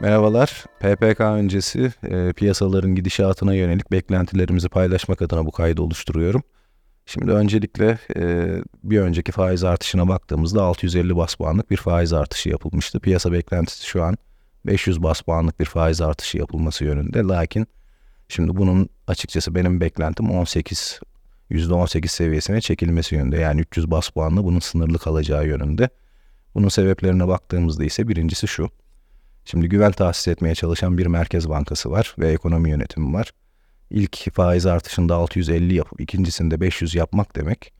Merhabalar. PPK öncesi e, piyasaların gidişatına yönelik beklentilerimizi paylaşmak adına bu kaydı oluşturuyorum. Şimdi öncelikle e, bir önceki faiz artışına baktığımızda 650 bas puanlık bir faiz artışı yapılmıştı. Piyasa beklentisi şu an 500 bas puanlık bir faiz artışı yapılması yönünde. Lakin şimdi bunun açıkçası benim beklentim 18 %18 seviyesine çekilmesi yönünde. Yani 300 bas puanla bunun sınırlı kalacağı yönünde. Bunun sebeplerine baktığımızda ise birincisi şu. Şimdi güven tahsis etmeye çalışan bir merkez bankası var ve ekonomi yönetimi var. İlk faiz artışında 650 yapıp ikincisinde 500 yapmak demek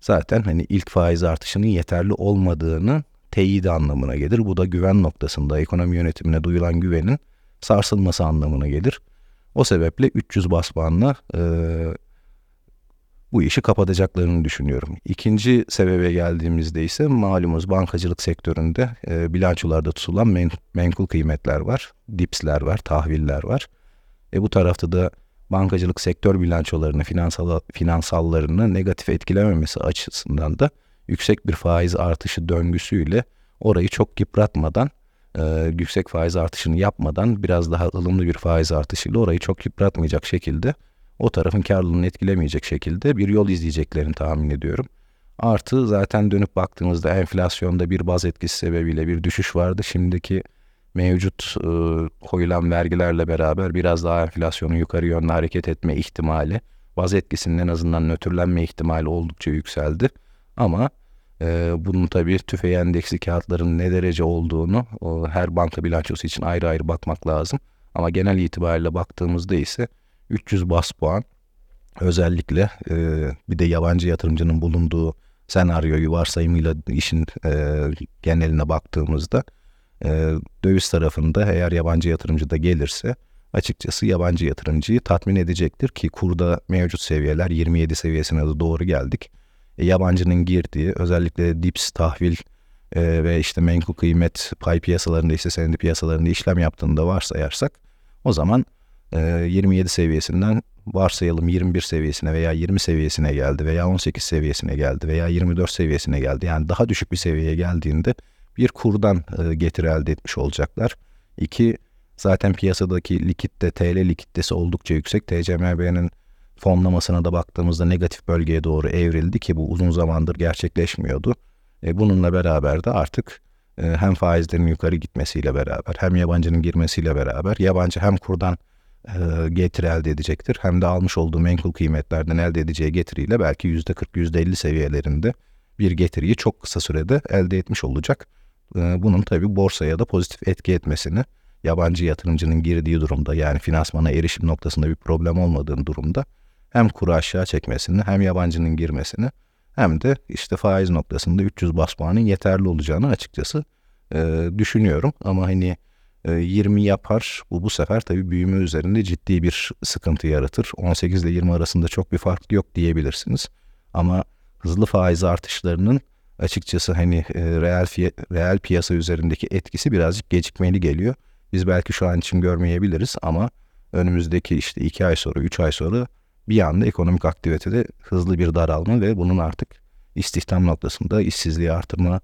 zaten hani ilk faiz artışının yeterli olmadığını teyit anlamına gelir. Bu da güven noktasında ekonomi yönetimine duyulan güvenin sarsılması anlamına gelir. O sebeple 300 bas e, bu işi kapatacaklarını düşünüyorum. İkinci sebebe geldiğimizde ise malumuz bankacılık sektöründe e, bilançolarda tutulan men, menkul kıymetler var, dipsler var, tahviller var. E bu tarafta da bankacılık sektör bilançolarını, finansal, finansallarını negatif etkilememesi açısından da yüksek bir faiz artışı döngüsüyle orayı çok yıpratmadan, e, yüksek faiz artışını yapmadan biraz daha ılımlı bir faiz artışıyla orayı çok yıpratmayacak şekilde o tarafın karlılığını etkilemeyecek şekilde bir yol izleyeceklerini tahmin ediyorum. Artı zaten dönüp baktığımızda enflasyonda bir baz etkisi sebebiyle bir düşüş vardı. Şimdiki mevcut e, koyulan vergilerle beraber biraz daha enflasyonun yukarı yönlü hareket etme ihtimali, baz etkisinin en azından nötrlenme ihtimali oldukça yükseldi. Ama e, bunun tabii tüfeği endeksi kağıtların ne derece olduğunu o, her banka bilançosu için ayrı ayrı bakmak lazım. Ama genel itibariyle baktığımızda ise 300 bas puan özellikle e, bir de yabancı yatırımcının bulunduğu senaryoyu varsayımıyla işin e, geneline baktığımızda e, döviz tarafında eğer yabancı yatırımcı da gelirse açıkçası yabancı yatırımcıyı tatmin edecektir ki kurda mevcut seviyeler 27 seviyesine de doğru geldik. E, yabancının girdiği özellikle dips tahvil e, ve işte menkul kıymet pay piyasalarında ise senedi piyasalarında işlem yaptığını da varsayarsak o zaman 27 seviyesinden varsayalım 21 seviyesine veya 20 seviyesine geldi veya 18 seviyesine geldi veya 24 seviyesine geldi. Yani daha düşük bir seviyeye geldiğinde bir kurdan getiri elde etmiş olacaklar. İki, zaten piyasadaki likitte, TL likiditesi oldukça yüksek. TCMB'nin fonlamasına da baktığımızda negatif bölgeye doğru evrildi ki bu uzun zamandır gerçekleşmiyordu. E, bununla beraber de artık e, hem faizlerin yukarı gitmesiyle beraber hem yabancının girmesiyle beraber yabancı hem kurdan e, getiri elde edecektir. Hem de almış olduğu menkul kıymetlerden elde edeceği getiriyle belki %40, %50 seviyelerinde bir getiriyi çok kısa sürede elde etmiş olacak. E, bunun tabi borsaya da pozitif etki etmesini, yabancı yatırımcının girdiği durumda yani finansmana erişim noktasında bir problem olmadığın durumda hem kuru aşağı çekmesini hem yabancının girmesini hem de işte faiz noktasında 300 bas puanın yeterli olacağını açıkçası e, düşünüyorum. Ama hani 20 yapar. Bu bu sefer tabii büyüme üzerinde ciddi bir sıkıntı yaratır. 18 ile 20 arasında çok bir fark yok diyebilirsiniz. Ama hızlı faiz artışlarının açıkçası hani e, reel reel piyasa üzerindeki etkisi birazcık gecikmeli geliyor. Biz belki şu an için görmeyebiliriz ama önümüzdeki işte 2 ay sonra 3 ay sonra bir anda ekonomik aktivitede hızlı bir daralma ve bunun artık istihdam noktasında işsizliği artırma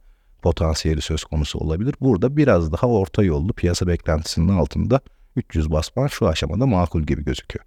potansiyeli söz konusu olabilir. Burada biraz daha orta yollu piyasa beklentisinin altında 300 basman şu aşamada makul gibi gözüküyor.